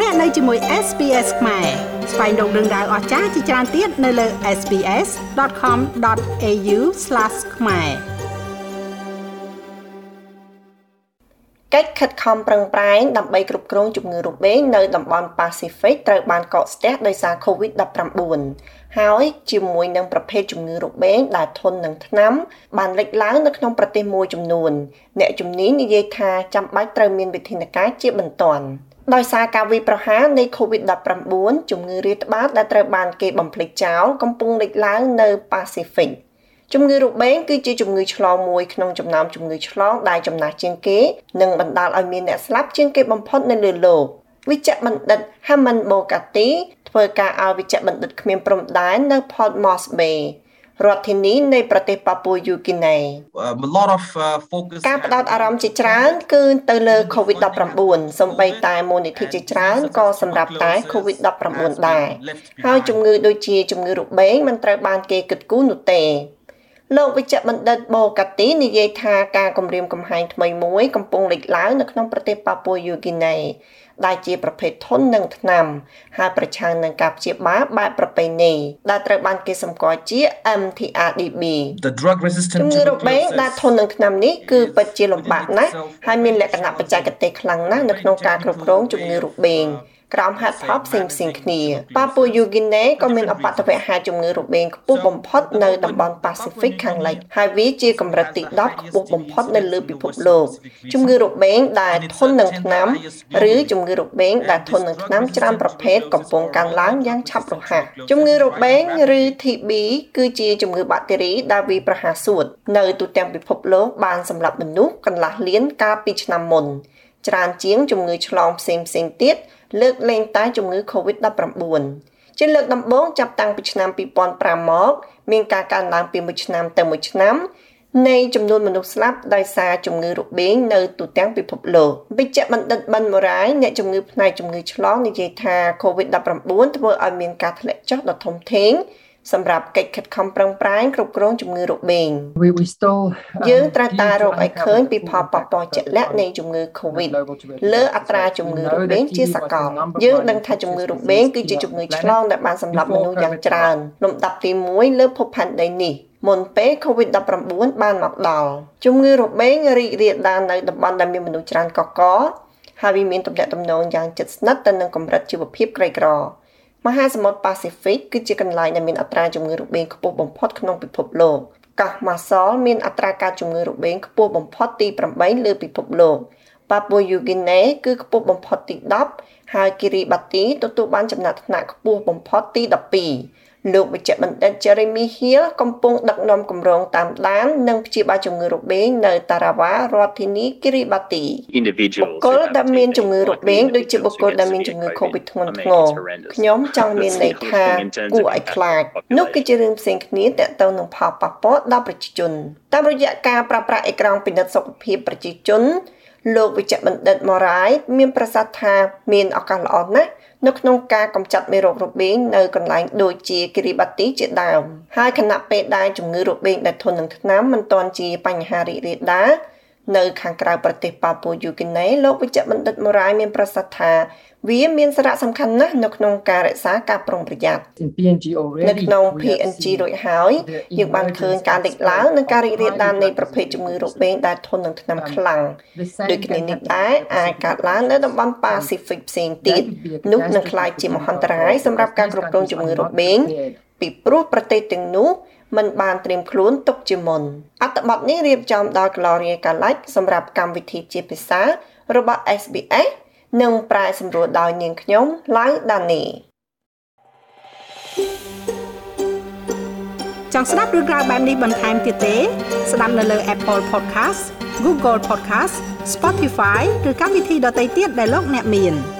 លោកអ្នកនៅជាមួយ SPS ខ្មែរស្វែងរកដឹងដៅអស្ចារ្យជាច្រើនទៀតនៅលើ SPS.com.au/ ខ្មែរកិច្ចខិតខំប្រឹងប្រែងដើម្បីគ្រប់គ្រងជំងឺរបេងនៅតំបន់ Pacific ត្រូវបានកកស្ទះដោយសារ COVID-19 ហើយជាមួយនឹងប្រភេទជំងឺរបេងដែលធន់នឹងថ្នាំបានលេចឡើងនៅក្នុងប្រទេសមួយចំនួន អ្នកជំនាញនិយាយថាចាំបាច់ត្រូវមានវិធានការជាបន្ទាន់ ដោយសារការវាយប្រហារនៃ COVID-19 ជំងឺរាតត្បាតដែលត្រូវបានគេបំភ្លេចចោលកំពុងលេចឡើងនៅ Pacific ជំងឺរបេងគឺជាជំងឺឆ្លងមួយក្នុងចំណោមជំងឺឆ្លងដែលចំណាស់ជាងគេនិងបណ្ដាលឲ្យមានអ្នកស្លាប់ជាងគេបំផុតនៅលើលោកវិជ្ជបណ្ឌិត Haman Bokati ធ្វើការឲ្យវិជ្ជបណ្ឌិតគ្មានព្រំដែននៅ Port Moss Bay រដ្ឋធានីនៃប្រទេសប៉ាពូយូគីណេ a lot of focus ការផ្ដោតអារម្មណ៍ជាច្រើន គឺទៅលើ COVID-19 សម្បីតែមូលនិធិជាច្រើនក៏សម្រាប់តែ COVID-19 ដែរហើយជំងឺដូចជាជំងឺរបេងមិនត្រូវបានគេគិតគូរនោះទេ លោកវិជ្ជបណ្ឌិតបូកាទីនិយាយថាការគម្រាមកំហែងថ្មីមួយកំពុងលេចឡើងនៅក្នុងប្រទេសប៉ាពូយូគីណេដែលជាប្រភេទធន់នឹងថ្នាំហើយប្រឆាំងនឹងការព្យាបាលបែបប្រពៃណីដែលត្រូវបានគេសម្គាល់ជា MTRDB The drug resistant ជំងឺរបេងដែលធន់នឹងថ្នាំនេះគឺពិតជាលំបាកណាស់ហើយមានលក្ខណៈបច្ចេកទេសខ្លាំងណាស់នៅក្នុងការគ្រប់គ្រងជំងឺរបេង ក្រោមហេតុផលផ្សេងផ្សេងគ្នាប៉ាពូយូហ្គីណេក៏មានអបតវហេតុជំងឺរបេងខ្ពស់បំផុតនៅតំបន់ Pacific ខាងលិចហើយវាជាកម្រិតទី10ខ្ពស់បំផុតនៅលើពិភពលោកជំងឺរបេងដែលធន់នឹងថ្នាំឬជំងឺរបេងដែលធន់នឹងថ្នាំច្រើនប្រភេទកំពុងកើនឡើងយ៉ាងឆាប់រហ័សជំងឺរបេងឬ TB គឺជាជំងឺបាក់តេរីដែលវាប្រហារសួតនៅទូទាំងពិភពលោកបានសម្លាប់មនុស្សកន្លះលានកាលពីឆ្នាំមុនច្រើនជាងជំងឺឆ្លងផ្សេងផ្សេងទៀត លើកលែងតែជំងឺ Covid-19 ជាលើកដំបូងចាប់តាំងពីឆ្នាំ2005មកមានការកើនឡើងពីមួយឆ្នាំទៅមួយឆ្នាំនៃចំនួនមនុស្សស្លាប់ដោយសារជំងឺរបេងនៅទូទាំងពិភពលោកវិជ្ជបណ្ឌិតបិនម៉ូរ៉ាយអ្នកជំងឺផ្នែកជំងឺឆ្លងនិយាយថា COVID-19 ធ្វើឲ្យមានការធ្លាក់ចុះដ៏ធំធេង សម្រាប់កិច្ចខិតខំប្រឹងប្រែងគ្រប់គ្រងជំងឺរបេងយើងត្រូវតែរកឲ្យឃើញពីផលប៉ះពាល់ជាក់លាក់នៃជំងឺ Covid លើអត្រាជំងឺរបេងជាសកលយើងដឹងថាជំងឺរបេងគឺជាជំងឺឆ្លងដែលបានសម្លាប់មនុស្សយ៉ាងច្រើនលំដាប់ទី1លើភពផែនដីនេះមុនពេល COVID-19 បានមកដល់ជំងឺរបេងរីករាលដាលនៅតំបន់ដែលមានមនុស្សច្រើនកកហើយវាមានទំនាក់ទំនងយ៉ាងជិតស្និទ្ធទៅនឹងកម្រិតជីវភាពក្រីក្រ មហាសមុទ្រប៉ាស៊ីហ្វិកគឺជាកន្លែងដែលមានអត្រាជំងឺរបេងខ្ពស់បំផុតក្នុងពិភពលោកកោះម៉ាសលមានអត្រាការជំងឺរបេងខ្ពស់បំផុតទី8លើពិភពលោកប៉ាពូយូហ្គីណេគឺខ្ពស់បំផុតទី10ហើយគិរីបាទីទទួលបានចំណាត់ថ្នាក់ខ្ពស់បំផុតទី12 លោកវិជ្ជបណ្ឌិត Jeremy Hill កំពុងដឹកនាំគម្រោងតាមដាននិងព្យាបាលជំងឺរបេងនៅ Tarawa រដ្ឋធានី Kiribati បុគ្គលដែលមានជំងឺរបេងដូចជាបុគ្គលដែលមានជំងឺ COVID ធ្ងន់ធ្ងរខ្ញុំចង់មានន័យថាគួរឲ្យខ្លាចនោះគឺជារឿងផ្សេងគ្នាទាក់ទងនឹងផលប៉ះពាល់ដល់ប្រជាជនតាមរយៈការប្រើប្រាស់អេក្រង់ពិនិត្យសុខភាពប្រជាជន លោកវិជ្ជបណ្ឌិត Morai មានប្រសាសន៍ថាមានឱកាសល្អណាស់នៅក្នុងការកម្ចាត់មេរោគរបេងនៅកន្លែងដូចជាគិរីបាទីជាដើមហើយខណៈពេលដែលជំងឺរបេងដែលធន់នឹងថ្នាំមិនទាន់ជាបញ្ហារីករាលដាល នៅខាងក្រៅប្រទេសប៉ាពូយូគីណេលោកវិជ្ជបណ្ឌិតម៉ូរ៉ាយមានប្រសាសន៍ថាវាមានសារៈសំខាន់ណាស់នៅក្នុងការរក្សាការប្រុងប្រយ័ត្ននៅក្នុង PNG រួចហើយយើងបានឃើញការលេចឡើងនិងការរីករាលដាលនៃប្រភេទជំងឺរបេងដែលធន់នឹងថ្នាំខ្លាំងដូចគ្នានេះដែរអាចកើតឡើងនៅតំបន់ Pacific ផ្សេងទៀតនោះនឹងក្លាយជាមហន្តរាយសម្រាប់ការគ្រប់គ្រងជំងឺរបេងពីព្រោះប្រទេសទាំងនោះ មិនបានត្រៀមខ្លួនទុកជាមុនអត្ថបទនេះរៀបចំដោយ Gloria Kalach សម្រាប់កម្មវិធីជាភាសារបស់ SBS និងប្រែសម្រួលដោយនាងខ្ញុំឡៅដានីចង់ស្ដាប់រឿងក្រៅបែបនេះបន្ថែមទៀតទេ ស្ដាប់នៅលើ Apple Podcast Google Podcast Spotify ឬកម្មវិធីដទៃទៀតដែលលោកអ្នកមាន។